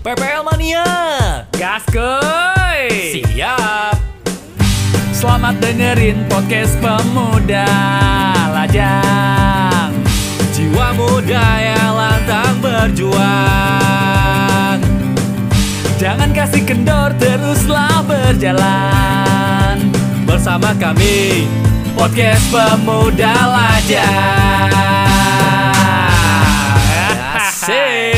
PPL Mania. Gas kuy Siap. Selamat dengerin podcast pemuda Lajang. Jiwa muda yang lantang berjuang. Jangan kasih kendor teruslah berjalan. Bersama kami Podcast Pemuda Lajang. Asik.